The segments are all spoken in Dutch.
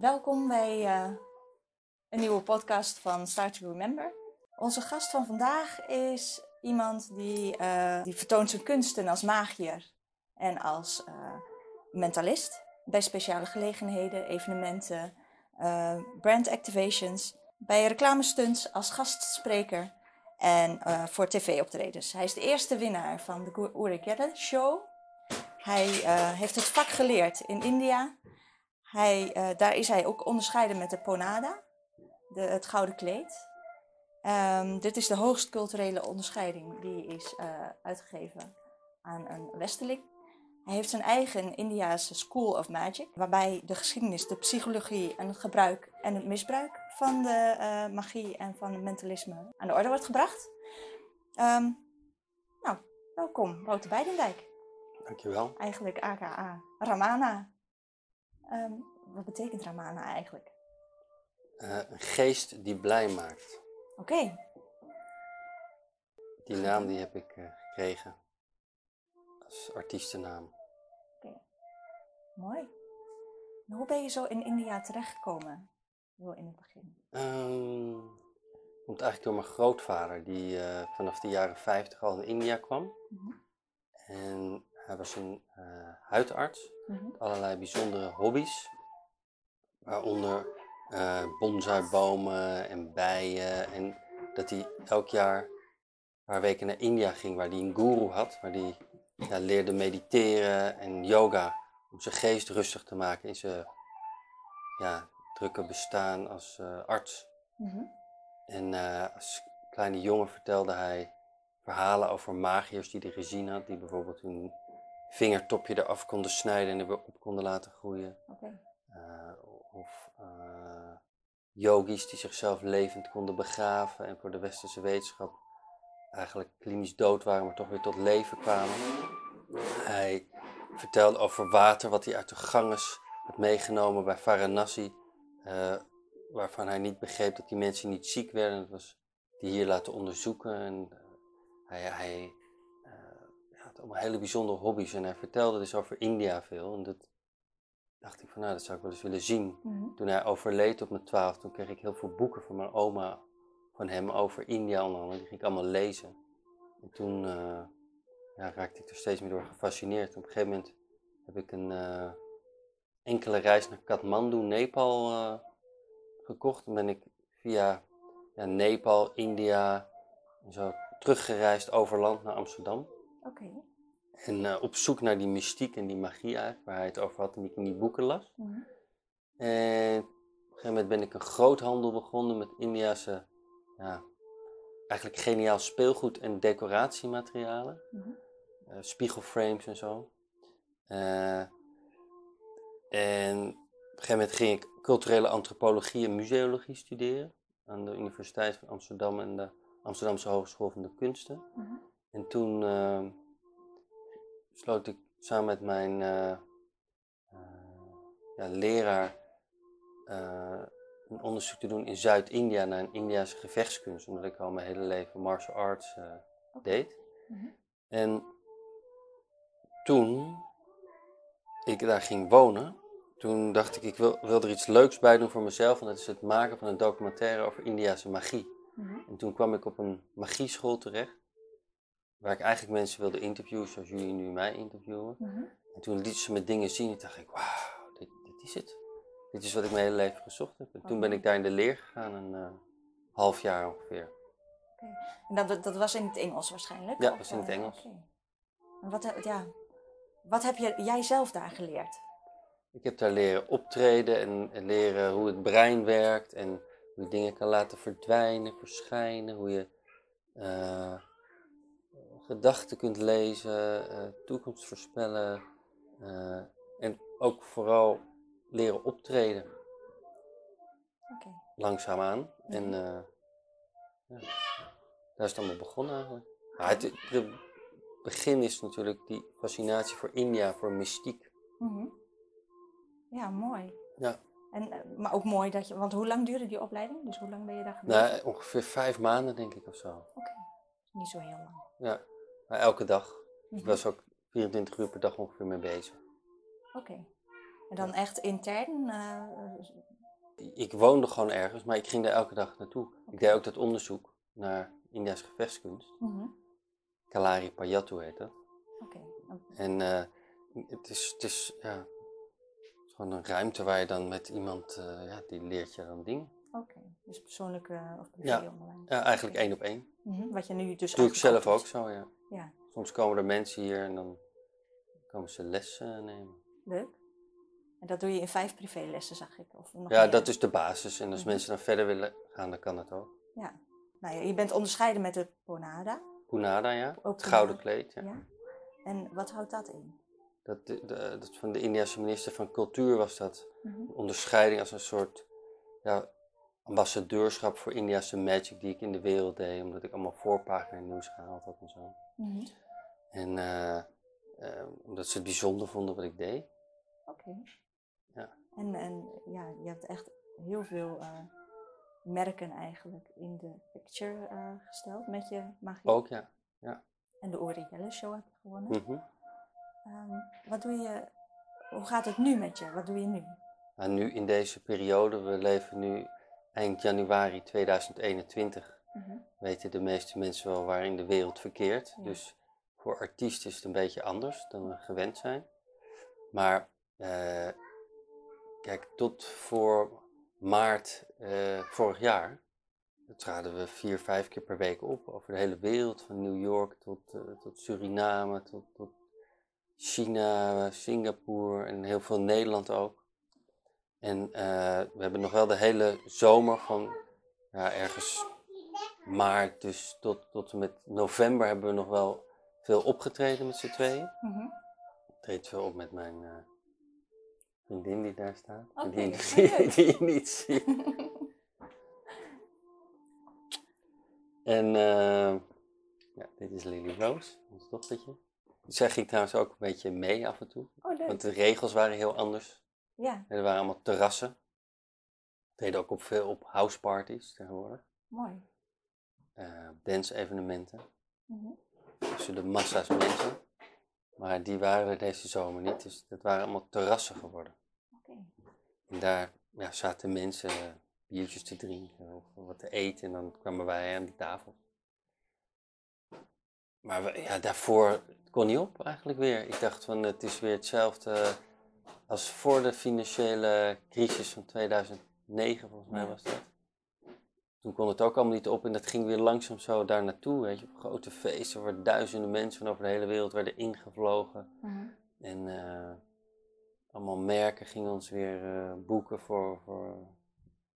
Welkom bij eh, een nieuwe podcast van Start to Remember. Onze gast van vandaag is iemand die, eh, die vertoont zijn kunsten als magier en als eh, mentalist bij speciale gelegenheden, evenementen, brand activations, bij reclamestunts als gastspreker en voor tv-optredens. Hij is de eerste winnaar van de Uri Show. Hij heeft het vak geleerd in India. Hij, eh, daar is hij ook onderscheiden met de Ponada, de, het gouden kleed. Ehm, dit is de hoogst culturele onderscheiding die is eh, uitgegeven aan een Westerling. Hij heeft zijn eigen Indiase School of Magic, waarbij de geschiedenis, de psychologie en het gebruik en het misbruik van de eh, magie en van het mentalisme aan de orde wordt gebracht. Ehm, nou, welkom, Wouter Beidendijk. Dankjewel. Eigenlijk aka Ramana. Ehm, wat betekent Ramana eigenlijk? Eh, een geest die blij maakt. Oké, Die naam die heb ik eh, gekregen als artiestennaam. mooi. En hoe ben je zo in India terechtgekomen? Heel in het begin. Ehm, komt eigenlijk door mijn grootvader, die eh, vanaf de jaren 50 al in India kwam. Mhm. En hij was een huidarts, Mhm. met allerlei bijzondere hobby's. Waaronder eh bonsaibomen en bijen. En dat hij elk jaar een paar weken naar India ging, waar hij een guru had. Waar hij ja, leerde mediteren en yoga. Om zijn geest rustig te maken in zijn ja, drukke bestaan als eh, arts. Mhm. En eh, als kleine jongen vertelde hij verhalen over magiërs die hij gezien had. Die bijvoorbeeld hun vingertopje eraf konden snijden en er weer op konden laten groeien. Of eh, yogis die zichzelf levend konden begraven en voor de westerse wetenschap eigenlijk klinisch dood waren, maar toch weer tot leven kwamen. Hij vertelde over water wat hij uit de Ganges had meegenomen bij Varanasi, eh, waarvan hij niet begreep dat die mensen niet ziek werden. Dat was die hier laten onderzoeken. En, eh, hij, had allemaal hele bijzondere hobby's en hij vertelde dus over India veel. En dat dacht ik van nou, dat zou ik wel eens willen zien. Mhm. Toen hij overleed op mijn twaalf, toen kreeg ik heel veel boeken van mijn oma, van hem over India onder andere. Die ging ik allemaal lezen. En toen eh, ja, raakte ik er steeds meer door gefascineerd. Op een gegeven moment heb ik een eh, enkele reis naar Kathmandu, Nepal eh, gekocht. Toen ben ik via ja, Nepal, India en zo teruggereisd over land naar Amsterdam. Oké. En eh, op zoek naar die mystiek en die magie eigenlijk, waar hij het over had en die ik in die boeken las. Mhm. En op een gegeven moment ben ik een groothandel begonnen met Indiase, ja, eigenlijk geniaal speelgoed en decoratiematerialen. Mhm. eh, spiegelframes en zo. Eh, en op een gegeven moment ging ik culturele antropologie en museologie studeren aan de Universiteit van Amsterdam en de Amsterdamse Hogeschool van de Kunsten. Mhm. En toen besloot ik samen met mijn eh, eh, ja, leraar eh, een onderzoek te doen in Zuid-India naar een Indiase gevechtskunst, omdat ik al mijn hele leven martial arts deed. Mhm. En toen ik daar ging wonen, toen dacht ik, ik wil, wil er iets leuks bij doen voor mezelf. En dat is het maken van een documentaire over Indiase magie. Mhm. En toen kwam ik op een magieschool terecht, waar ik eigenlijk mensen wilde interviewen zoals jullie nu mij interviewen. Mhm. En toen lieten ze me dingen zien en dacht ik, wauw, dit, dit is het. Dit is wat ik mijn hele leven gezocht heb. En toen ben ik daar in de leer gegaan, een eh, half jaar ongeveer. En dat, dat was in het Engels waarschijnlijk? Ja, Of, was in het eh, Engels. En wat, heb- ja, wat heb je, jij zelf daar geleerd? Ik heb daar leren optreden en, en leren hoe het brein werkt en hoe je dingen kan laten verdwijnen, verschijnen, hoe je eh, gedachten kunt lezen, eh, toekomst voorspellen eh, en ook vooral leren optreden, Oké. langzaamaan. En eh, ja, daar is het allemaal begonnen eigenlijk. Ja, het, het begin is natuurlijk die fascinatie voor India, voor mystiek. Mhm. Ja, mooi. Ja. En, maar ook mooi dat je, want hoe lang duurde die opleiding? Dus hoe lang ben je daar? Nou, ongeveer vijf maanden denk ik of zo. Oké, niet zo heel lang. Ja, maar elke dag. Ik Mhm. was ook 24 uur per dag ongeveer mee bezig. Oké. En dan echt intern, eh, ik woonde gewoon ergens, maar ik ging daar elke dag naartoe. Ik deed ook dat onderzoek naar India's gevechtskunst. Mhm. Kalari Payattu heet dat. Oké. En eh, het, is, het, is, ja, het is gewoon een ruimte waar je dan met iemand, eh, ja, die leert je dan dingen. Oké. Dus persoonlijke of privé Ja. online. Ja, eigenlijk één op één. Mhm. Wat je nu dus doe ik zelf ook zo, ja. Ja, Soms komen er mensen hier en dan komen ze les eh, nemen. leuk. En dat doe je in vijf privélessen, zag ik. Of nog Ja, meer? dat is de basis. En als Mhm. mensen dan verder willen gaan, dan kan dat ook. Ja. Nou je bent onderscheiden met de Ponada. Punada, ja. Ook Het gouden kleed, ja. Ja. En wat houdt dat in? Dat, de, de- dat van de Indiase minister van Cultuur was dat. Mhm. Onderscheiding als een soort ja, ambassadeurschap voor Indiase magic die ik in de wereld deed. Omdat ik allemaal voorpagina nieuws gehaald had en zo. Mhm. En eh, eh, omdat ze het bijzonder vonden wat ik deed. Oké. Ja. En, en ja, je hebt echt heel veel eh, merken eigenlijk in de picture gesteld met je magie. Ook, ja. En de Orielle Show heb je gewonnen. Mhm. Ehm, wat doe je, hoe gaat het nu met je? Wat doe je nu? Maar nu in deze periode, we leven nu eind januari 2021. Mhm. weten de meeste mensen wel waarin de wereld verkeert. Ja. Dus voor artiesten is het een beetje anders dan we gewend zijn. Maar eh, kijk, tot voor maart eh, vorig jaar traden we vier, vijf keer per week op over de hele wereld, van New York tot, eh, tot Suriname, tot, tot China, Singapore en heel veel Nederland ook. En eh, we hebben nog wel de hele zomer van ja, ergens maart, dus tot, tot en met november hebben we nog wel veel opgetreden met z'n tweeën. Mhm. Ik treed veel op met mijn eh, vriendin die daar staat. Die, die, die je niet ziet. En eh, ja, dit is Lily Rose, ons dochtertje. Zij ging trouwens ook een beetje mee af en toe. Oh. Want de regels waren heel anders. Ja, En er waren allemaal terrassen. We treden ook op veel op houseparties tegenwoordig. mooi. eh dance-evenementen. Mhm. Tussen de massa's mensen. Maar die waren er deze zomer niet. Dus dat waren allemaal terrassen geworden. Oké. En daar ja, zaten mensen eh, biertjes te drinken of wat te eten. En dan kwamen wij aan die tafel. Maar we- ja, daarvoor kon niet op eigenlijk weer. Ik dacht van het is weer hetzelfde als voor de financiële crisis van 2009 volgens mij was dat. Toen kon het ook allemaal niet op en dat ging weer langzaam zo daar naartoe. Weet je, op grote feesten waar duizenden mensen van over de hele wereld werden ingevlogen. Mhm. En eh, allemaal merken gingen ons weer eh, boeken voor, voor,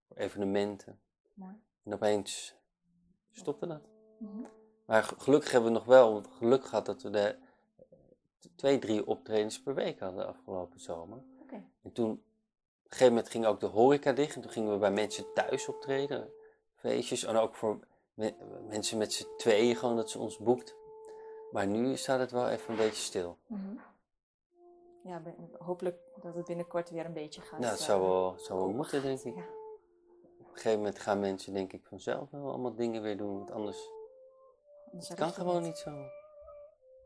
voor evenementen. Mooi. En opeens stopte dat. Mhm. Maar ge- gelukkig hebben we nog wel geluk gehad dat we de twee, drie optredens per week hadden afgelopen zomer. En toen, op een gegeven moment ging ook de horeca dicht. En toen gingen we bij mensen thuis optreden. Feestjes. En ook voor me- mensen met z'n tweeën gewoon dat ze ons boekt. Maar nu staat het wel even een beetje stil. Mhm. Ja, hopelijk dat het binnenkort weer een beetje gaat. Nou, dat eh, zou wel, zou wel moeten, denk ik. Ja. Op een gegeven moment gaan mensen, denk ik, vanzelf wel allemaal dingen weer doen. Want anders Anders het kan gewoon het. niet zo,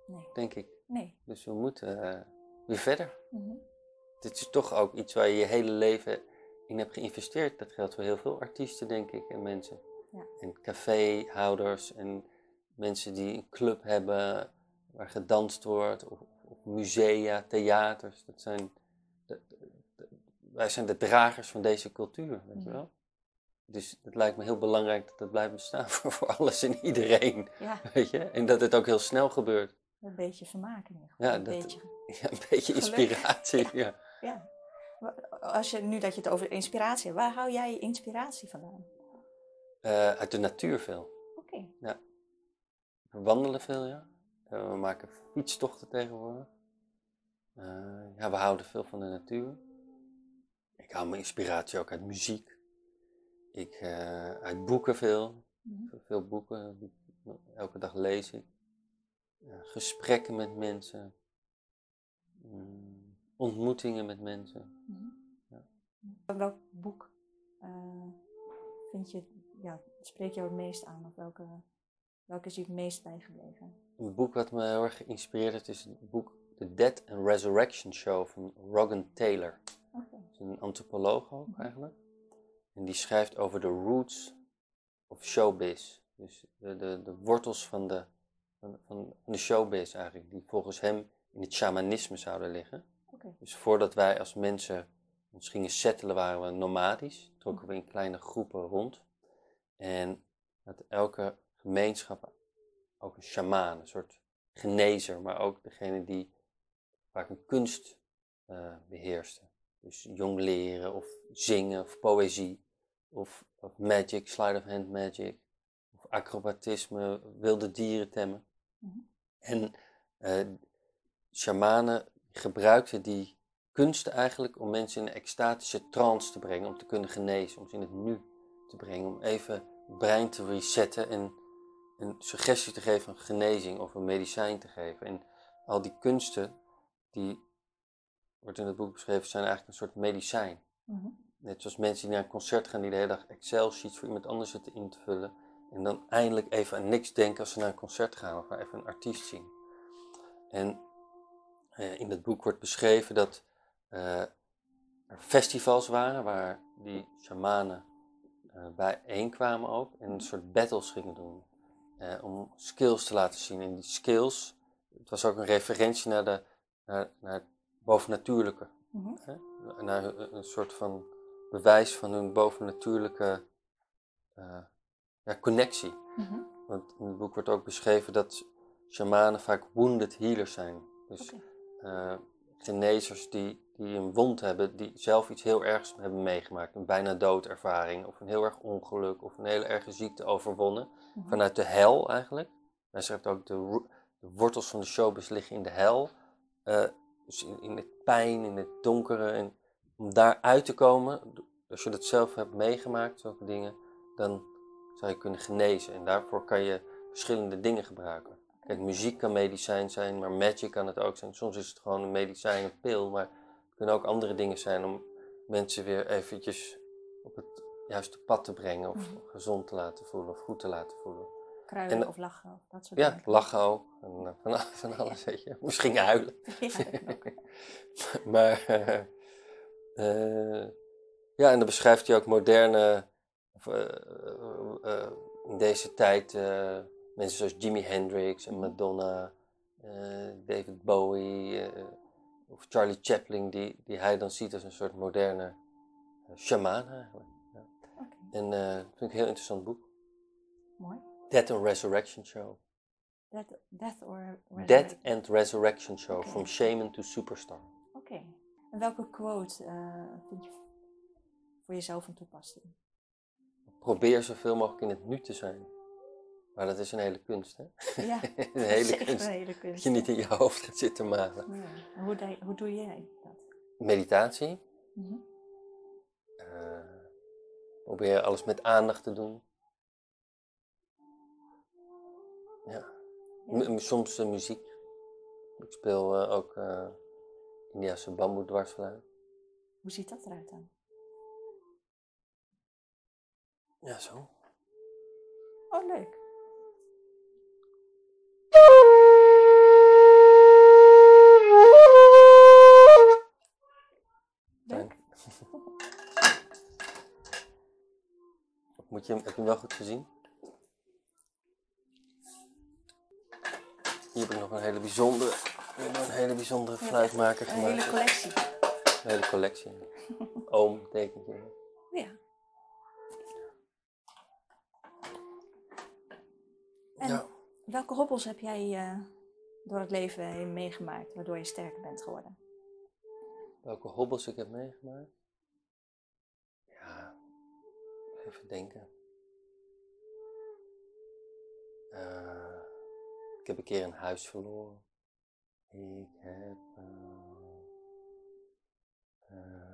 Nee. denk ik. Nee. Dus we moeten eh, weer verder. Mhm. Dit is toch ook iets waar je je hele leven in hebt geïnvesteerd. Dat geldt voor heel veel artiesten, denk ik, en mensen. Ja. En caféhouders en mensen die een club hebben waar gedanst wordt. Of, of musea, theaters. Dat zijn de- de- de- wij zijn de dragers van deze cultuur, weet je Mhm. wel. Dus het lijkt me heel belangrijk dat dat blijft bestaan voor, voor alles en iedereen. Ja, Weet je? En dat het ook heel snel gebeurt. Een beetje vermaak in ieder geval. Ja, een dat- beetje. Ja, een beetje inspiratie. Ja. Ja. Als je nu dat je het over inspiratie hebt, waar hou jij je inspiratie vandaan? Eh, uit de natuur veel. Oké. We wandelen veel, ja. Eh, we maken fietstochten tegenwoordig. Eh, ja, we houden veel van de natuur. Ik haal mijn inspiratie ook uit muziek. Ik, eh, uit boeken veel. Mhm. Veel boeken. Elke dag lees ik. Ja, gesprekken met mensen. Mm, ontmoetingen met mensen. Mhm. Ja. Welk boek eh, vind je, ja, spreekt jou het meest aan? Of welke, welke is je het meest bijgebleven? Een boek wat me heel erg geïnspireerd heeft is het boek The Death and Resurrection Show van Rogan Taylor. Is een antropoloog ook Mhm. eigenlijk. En die schrijft over de roots of showbiz. Dus de, de, de wortels van de, van, van de showbiz eigenlijk, die volgens hem in het shamanisme zouden liggen. Dus voordat wij als mensen ons gingen settelen, waren we nomadisch. Trokken we in kleine groepen rond. En had elke gemeenschap ook een shamaan, een soort genezer, maar ook degene die vaak een kunst eh, beheerste. Dus jong leren of zingen of poëzie of, of magic, sleight of hand magic of acrobatisme, wilde dieren temmen. Mhm. En eh shamanen gebruikten die kunsten eigenlijk om mensen in een extatische trance te brengen, om te kunnen genezen, om ze in het nu te brengen, om even het brein te resetten en een suggestie te geven van genezing of een medicijn te geven. En al die kunsten, die wordt in het boek beschreven, zijn eigenlijk een soort medicijn. Mhm. Net zoals mensen die naar een concert gaan, die de hele dag Excel-sheets voor iemand anders zitten in te vullen. En dan eindelijk even aan niks denken als ze naar een concert gaan of even een artiest zien. En eh, in het boek wordt beschreven dat eh, er festivals waren waar die shamanen eh, bijeenkwamen ook en een soort battles gingen doen. eh, om skills te laten zien. En die skills, het was ook een referentie naar, de, naar, naar het bovennatuurlijke. Mhm. Hè? Naar een, soort van bewijs van hun bovennatuurlijke ja, connectie. Mhm. Want in het boek wordt ook beschreven dat shamanen vaak wounded healers zijn. Dus eh, genezers die, die een wond hebben, die zelf iets heel ergs hebben meegemaakt. Een bijna doodervaring, of een heel erg ongeluk, of een hele erge ziekte overwonnen. Mhm. Vanuit de hel eigenlijk. Hij schrijft ook, de, de wortels van de showbiz liggen in de hel. Eh, dus in, in het pijn, in het donkere. En om daar uit te komen, als je dat zelf hebt meegemaakt, zulke dingen, dan zou je kunnen genezen. En daarvoor kan je verschillende dingen gebruiken. Kijk, muziek kan medicijn zijn, maar magic kan het ook zijn. Soms is het gewoon een medicijn, een pil, maar het kunnen ook andere dingen zijn om mensen weer eventjes op het juiste pad te brengen, of Mhm. gezond te laten voelen, of goed te laten voelen. Kruiden En- of lachen of dat soort Ja, dingen. lachen ook. En eh, van, al- van alles, weet je. Misschien huilen. Ja, maar eh, eh, ja, en dan beschrijft hij ook moderne, of, eh, eh, eh, in deze tijd, mensen zoals Jimi Hendrix en Madonna, David Bowie of Charlie Chaplin, die, die hij dan ziet als een soort moderne shamaan eigenlijk. Ja. En dat vind ik een heel interessant boek. mooi. Death and Resurrection Show. Death, death or Death and Resurrection Show. From Shaman to Superstar. Oké. En welke quote vind je voor jezelf van toepassing? Probeer zoveel mogelijk in het nu te zijn. Maar dat is een hele kunst, hè? Ja, een hele kunst. een hele Dat je niet in je hoofd gaat zitten malen. Ja. Hoe, de- hoe doe jij dat? Meditatie. Mhm. eh, probeer alles met aandacht te doen. Ja. Soms eh, muziek. Ik speel eh, ook Indiase bamboe dwarsfluit. Hoe ziet dat eruit dan? Ja, zo. Oh, leuk. Leuk. Moet je, hem- heb je hem wel goed gezien? Hier heb ik nog een hele bijzondere, een hele bijzondere fluitmaker Een hele gemaakt. collectie. Een hele collectie. Oom tekent je. Ja. En Ja. Welke hobbels heb jij eh, door het leven heen meegemaakt, waardoor je sterker bent geworden? Welke hobbels ik heb meegemaakt? Ja, even denken. Eh, ik heb een keer een huis verloren. Ik heb. eh,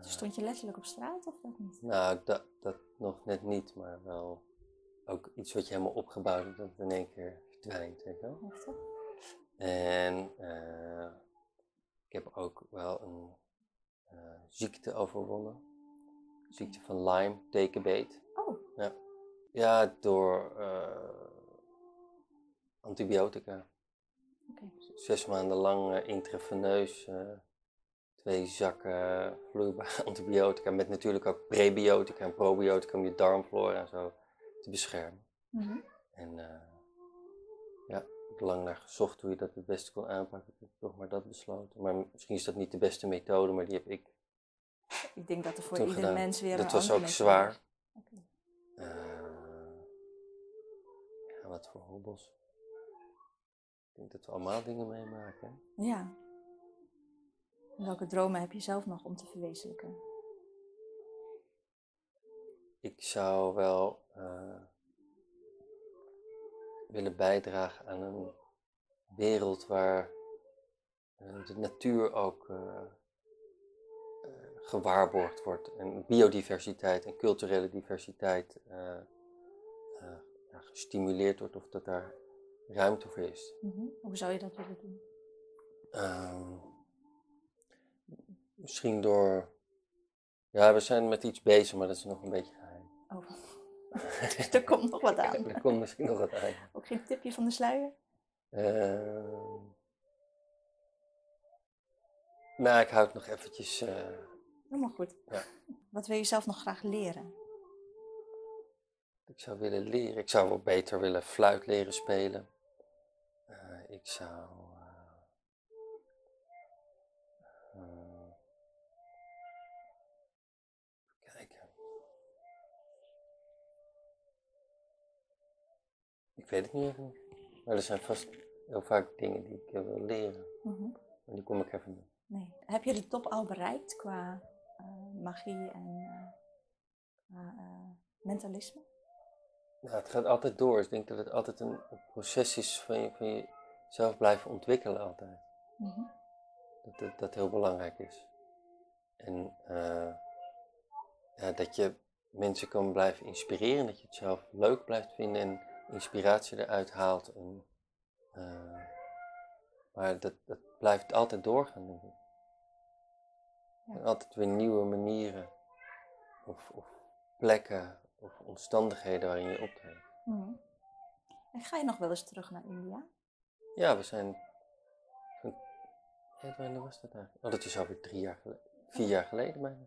Stond je letterlijk op straat of dat niet? Nou, dat, dat nog net niet, maar wel ook iets wat je helemaal opgebouwd hebt, dat in één keer wel. Heftig. En eh, ik heb ook wel een eh, ziekte overwonnen. Ziekte van Lyme, tekenbeet. Oh, Ja, door eh, antibiotica. Zes maanden lang eh, intraveneus eh, twee zakken vloeibare antibiotica. Met natuurlijk ook prebiotica en probiotica om je darmflora en zo te beschermen. Mhm. En eh, lang naar gezocht hoe je dat het beste kon aanpakken. Ik heb toch maar dat besloten. Maar misschien is dat niet de beste methode, maar die heb ik Ik denk dat er voor ieder mens weer Dat een was ook zwaar. Eh, ja, wat voor hobbels. Ik denk dat we allemaal dingen meemaken. hè? Ja. Welke dromen heb je zelf nog om te verwezenlijken? Ik zou wel eh, willen bijdragen aan een wereld waar eh, de natuur ook eh, eh, gewaarborgd wordt. En biodiversiteit en culturele diversiteit ja, gestimuleerd wordt of dat daar ruimte voor is. Mhm. Hoe zou je dat willen doen? Ehm, misschien door. Ja, we zijn met iets bezig, maar dat is nog een beetje geheim. Oh. Dus er komt nog wat aan. er komt misschien nog wat aan. Ook geen tipje van de sluier? Ehm, nou, ik hou het nog eventjes. eh, Helemaal goed. Ja. Wat wil je zelf nog graag leren? ik zou willen leren. Ik zou wel beter willen fluit leren spelen. Eh, ik zou. Ik weet het niet even. Maar er zijn vast heel vaak dingen die ik eh, wil leren. Mhm. Maar die kom ik even niet. Nee. Heb je de top al bereikt qua eh, magie en eh, mentalisme? Nou, het gaat altijd door. Ik denk dat het altijd een, een proces is van, je, van jezelf blijven ontwikkelen altijd. Mhm. Dat, dat dat heel belangrijk is. En ja, dat je mensen kan blijven inspireren, dat je het zelf leuk blijft vinden en inspiratie eruit haalt. En, eh, maar dat, dat blijft altijd doorgaan. Ja. En altijd weer nieuwe manieren of, of plekken of omstandigheden waarin je optreedt. Mhm. En ga je nog wel eens terug naar India? Ja, we zijn. Ja, wanneer was dat eigenlijk? Oh, dat is alweer drie jaar geleden. Vier jaar geleden bijna.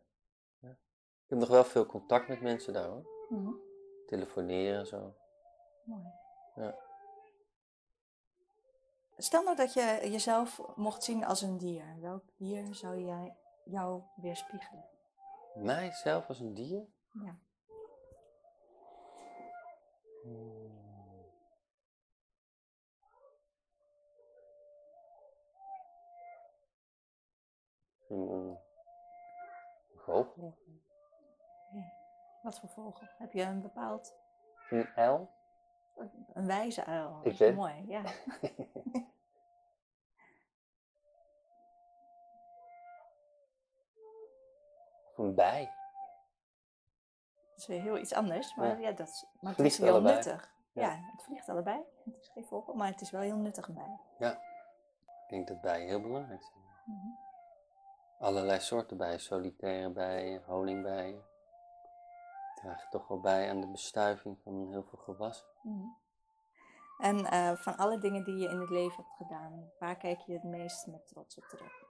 Ja. Ik heb nog wel veel contact met mensen daar hoor. Mhm. Telefoneren en zo. Mooi. Ja. Stel nou dat je jezelf mocht zien als een dier. Welk dier zou jij jou weerspiegelen? Mijzelf als een dier? Ja. Hmm. Een een vogel? Wat voor vogel? Heb je een bepaald, Een uil? Een wijze uil? Dat Ik weet- mooi, ja. Een bij? Dat is weer heel iets anders, maar, Ja. ja. dat is, maar het is heel allebei. nuttig. Ja. Ja. het vliegt allebei. Het is geen vogel, maar het is wel heel nuttig bij. Ik denk dat bijen heel belangrijk zijn. Mhm. Allerlei soorten bijen, solitaire bijen, honingbijen. Dragen toch wel bij aan de bestuiving van heel veel gewassen. Mhm. En eh, van alle dingen die je in het leven hebt gedaan, waar kijk je het meest met trots op terug?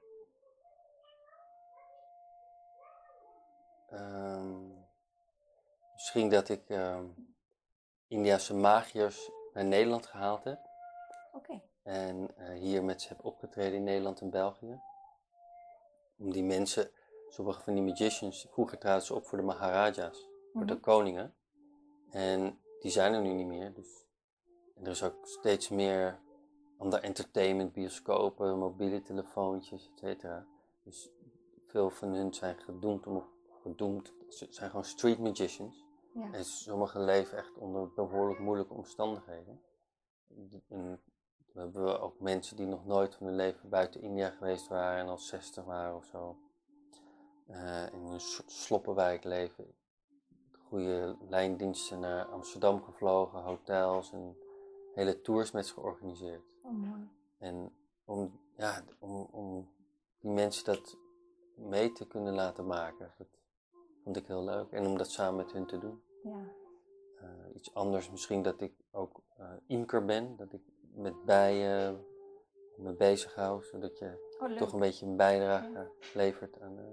Ehm, misschien dat ik ehm Indiase magiërs naar Nederland gehaald heb. Oké. En eh, hier met ze heb opgetreden in Nederland en België. Om die mensen, sommige van die magicians, vroeger traden ze op voor de Maharajas, voor de Mhm. koningen. En die zijn er nu niet meer. Dus. En er is ook steeds meer ander entertainment, bioscopen, mobiele telefoontjes, et cetera. Dus veel van hun zijn gedoemd om, gedoemd, ze zijn gewoon street magicians. Ja. En sommigen leven echt onder behoorlijk moeilijke omstandigheden. En dan hebben we ook mensen die nog nooit van hun leven buiten India geweest waren en al 60 waren of zo. Eh, in een soort sloppenwijk leven. Goede lijndiensten naar Amsterdam gevlogen, hotels en hele tours met ze georganiseerd. Oh, mooi. En om, ja, om, om die mensen dat mee te kunnen laten maken, dat vond ik heel leuk. En om dat samen met hun te doen. Ja. Eh, iets anders misschien dat ik ook eh imker ben, dat ik met bijen me bezighoud, zodat je Oh, toch een beetje een bijdrage levert aan, eh,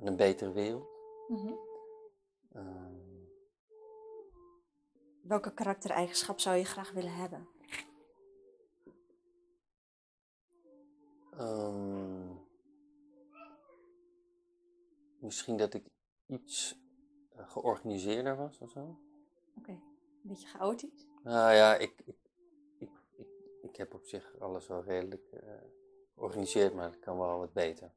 aan een betere wereld. Mhm. Ehm, Welke karaktereigenschap zou je graag willen hebben? ehm, misschien dat ik iets eh, georganiseerder was of zo. Oké, een beetje chaotisch. Nou ja, ik, ik, ik, ik, ik heb op zich alles wel redelijk eh, georganiseerd, maar het kan wel wat beter.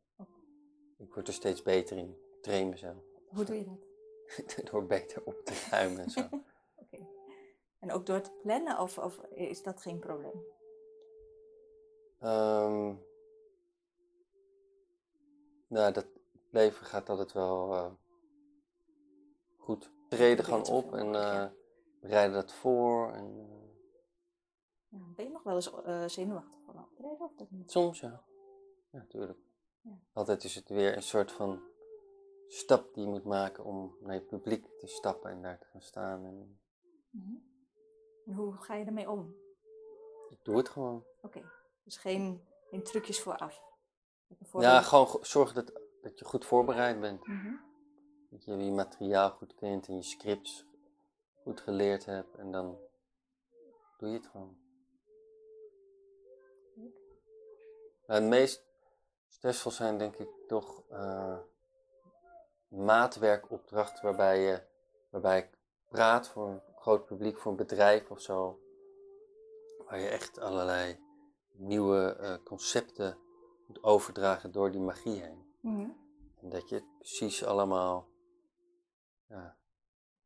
Ik word er steeds beter in. Ik train mezelf. Hoe doe je dat? Door beter op te ruimen en zo. En ook door te plannen of, of is dat geen probleem? Ehm, nou, dat leven gaat altijd wel eh, goed. We treden gewoon op en ja. eh bereiden dat voor. En, eh, Ja, ben je nog wel eens zenuwachtig van optreden of dat niet? soms ja. Ja, tuurlijk. Ja. Altijd is het weer een soort van stap die je moet maken om naar je publiek te stappen en daar te gaan staan. En Mhm. Hoe ga je ermee om? ik doe het gewoon. Oké, dus geen, geen trucjes vooraf. Ja, gewoon zorgen dat, dat je goed voorbereid bent. Mhm. Dat je je materiaal goed kent en je scripts goed geleerd hebt. En dan doe je het gewoon. Nou, het meest stressvol zijn denk ik toch eh, maatwerkopdrachten waarbij je waarbij ik praat voor groot publiek, voor een bedrijf of zo. Waar je echt allerlei nieuwe eh, concepten moet overdragen door die magie heen. En dat je het precies allemaal ja,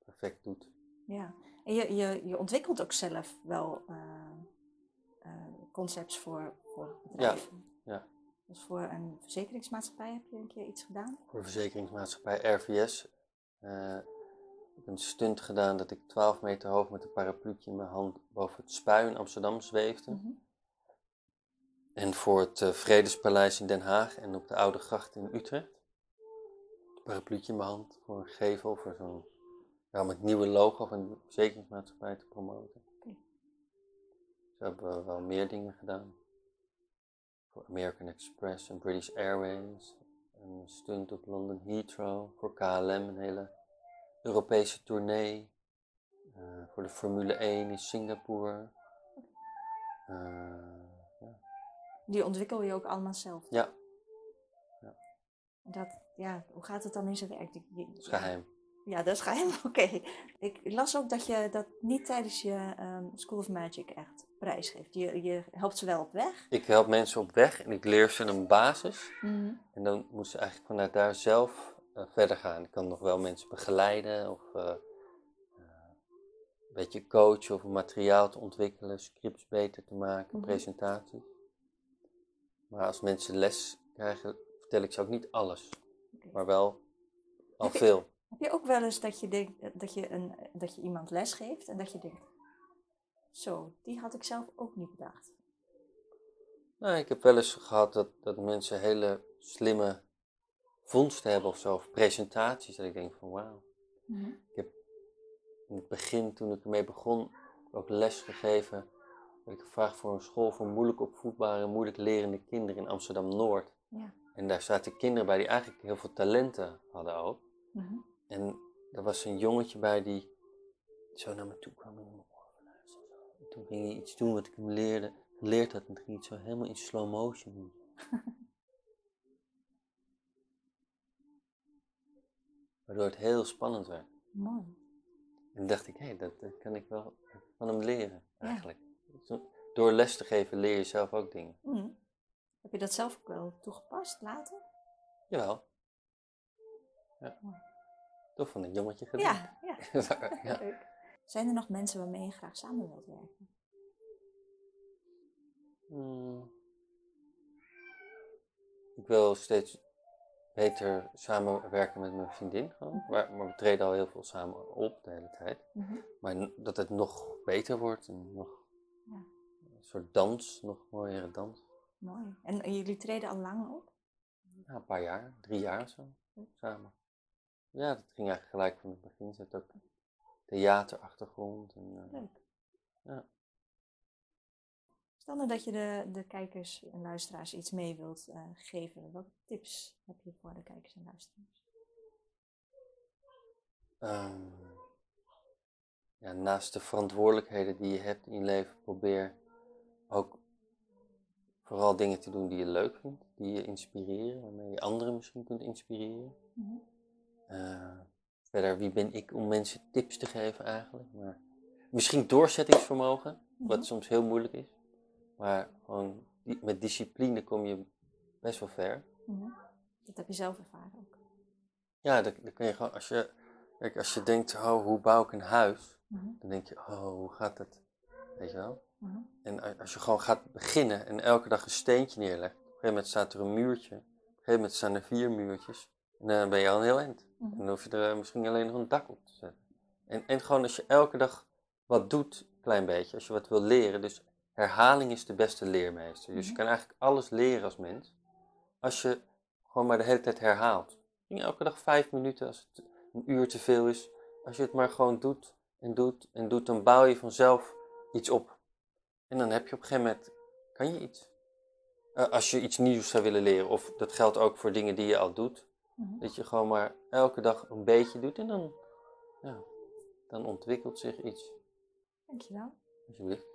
perfect doet. Ja, en je, je, je ontwikkelt ook zelf wel eh, concepts voor, voor bedrijven. ja. Dus voor een verzekeringsmaatschappij heb je een keer iets gedaan? Voor de verzekeringsmaatschappij RVS een stunt gedaan dat ik 12 meter hoog met een parapluutje in mijn hand boven het spui in Amsterdam zweefde. Mhm. En voor het eh, Vredespaleis in Den Haag en op de Oude Gracht in Utrecht. Een parapluutje in mijn hand voor een gevel, voor zo'n, ja, om het nieuwe logo van de verzekeringsmaatschappij te promoten. Oké. Zo hebben we wel meer dingen gedaan. Voor American Express en British Airways. Een stunt op London Heathrow. Voor KLM een hele Europese tournee. eh, voor de Formule 1 in Singapore. Eh, ja. Die ontwikkel je ook allemaal zelf. ja, Dat, ja, hoe gaat het dan in zijn werk? Dat is geheim. Ja, dat is geheim. Oké. Ik las ook dat je dat niet tijdens je ehm, School of Magic echt prijsgeeft. Je, je helpt ze wel op weg. Ik help mensen op weg en ik leer ze een basis. Mhm. En dan moeten ze eigenlijk vanuit daar zelf verder gaan. Ik kan nog wel mensen begeleiden of eh, eh, een beetje coachen of materiaal te ontwikkelen, scripts beter te maken, Mhm. presentaties. Maar als mensen les krijgen, vertel ik ze ook niet alles, maar wel al Heb je- veel. Heb je ook wel eens dat je, denkt, dat, je een, dat je iemand les geeft en dat je denkt, zo, die had ik zelf ook niet bedacht. Nou, ik heb wel eens gehad dat, dat mensen hele slimme vondsten hebben of zo, of presentaties, dat ik denk van wauw. in het begin, toen ik ermee begon, ook les gegeven. Werd ik gevraagd voor een school voor moeilijk opvoedbare, moeilijk lerende kinderen in Amsterdam-Noord. Ja. En daar zaten kinderen bij die eigenlijk heel veel talenten hadden ook. Mhm. En er was een jongetje bij die zo naar me toe kwam en toen ging hij iets doen wat ik hem leerde, geleerd had. En toen ging hij het zo helemaal in slow motion doen. Waardoor het heel spannend werd. Mooi. En dacht ik, hé, dat, dat kan ik wel van hem leren, eigenlijk. Door les te geven leer je zelf ook dingen. Mhm. Heb je dat zelf ook wel toegepast later? Jawel. Ja. Toch van een jongetje gedaan. Ja, ja. ja. Leuk. Zijn er nog mensen waarmee je graag samen wilt werken? Hmm. Ik wil steeds beter samenwerken met mijn vriendin. Gewoon. Mhm. Maar, maar we treden al heel veel samen op de hele tijd. Mhm. Maar dat het nog beter wordt en nog Ja. een soort dans, nog mooiere dans. Mooi. En, jullie treden al lang op? Ja, een paar jaar, drie jaar zo, samen. Ja, dat ging eigenlijk gelijk van het begin. Had ook theaterachtergrond. En, eh, Leuk. Ja. Stel nou dat je de, de kijkers en luisteraars iets mee wilt eh, geven. Welke tips heb je voor de kijkers en luisteraars? Ehm, ja, naast de verantwoordelijkheden die je hebt in je leven, probeer ook vooral dingen te doen die je leuk vindt, die je inspireren, waarmee je anderen misschien kunt inspireren. Mhm. Eh, verder, wie ben ik om mensen tips te geven eigenlijk? Maar misschien doorzettingsvermogen, wat Mhm. soms heel moeilijk is. Maar gewoon met discipline kom je best wel ver. Dat heb je zelf ervaren ook. Ja, dan, dan kun je gewoon, als je, kijk, als je denkt, oh, hoe bouw ik een huis? Mhm. Dan denk je, oh, hoe gaat dat? Weet je wel? Mhm. En als je gewoon gaat beginnen en elke dag een steentje neerlegt, op een gegeven moment staat er een muurtje, op een gegeven moment staan er vier muurtjes, en dan ben je al een heel eind. Mhm. En dan hoef je er eh, misschien alleen nog een dak op te zetten. En, en gewoon als je elke dag wat doet, een klein beetje, als je wat wil leren, dus herhaling is de beste leermeester. Dus je Mhm. kan eigenlijk alles leren als mens, als je gewoon maar de hele tijd herhaalt. Elke dag vijf minuten, als het een uur te veel is, als je het maar gewoon doet en doet en doet, dan bouw je vanzelf iets op. En dan heb je op een gegeven moment, kan je iets. Eh, als je iets nieuws zou willen leren, of dat geldt ook voor dingen die je al doet, Mhm. dat je gewoon maar elke dag een beetje doet en dan, ja, dan ontwikkelt zich iets. Dankjewel. Alsjeblieft.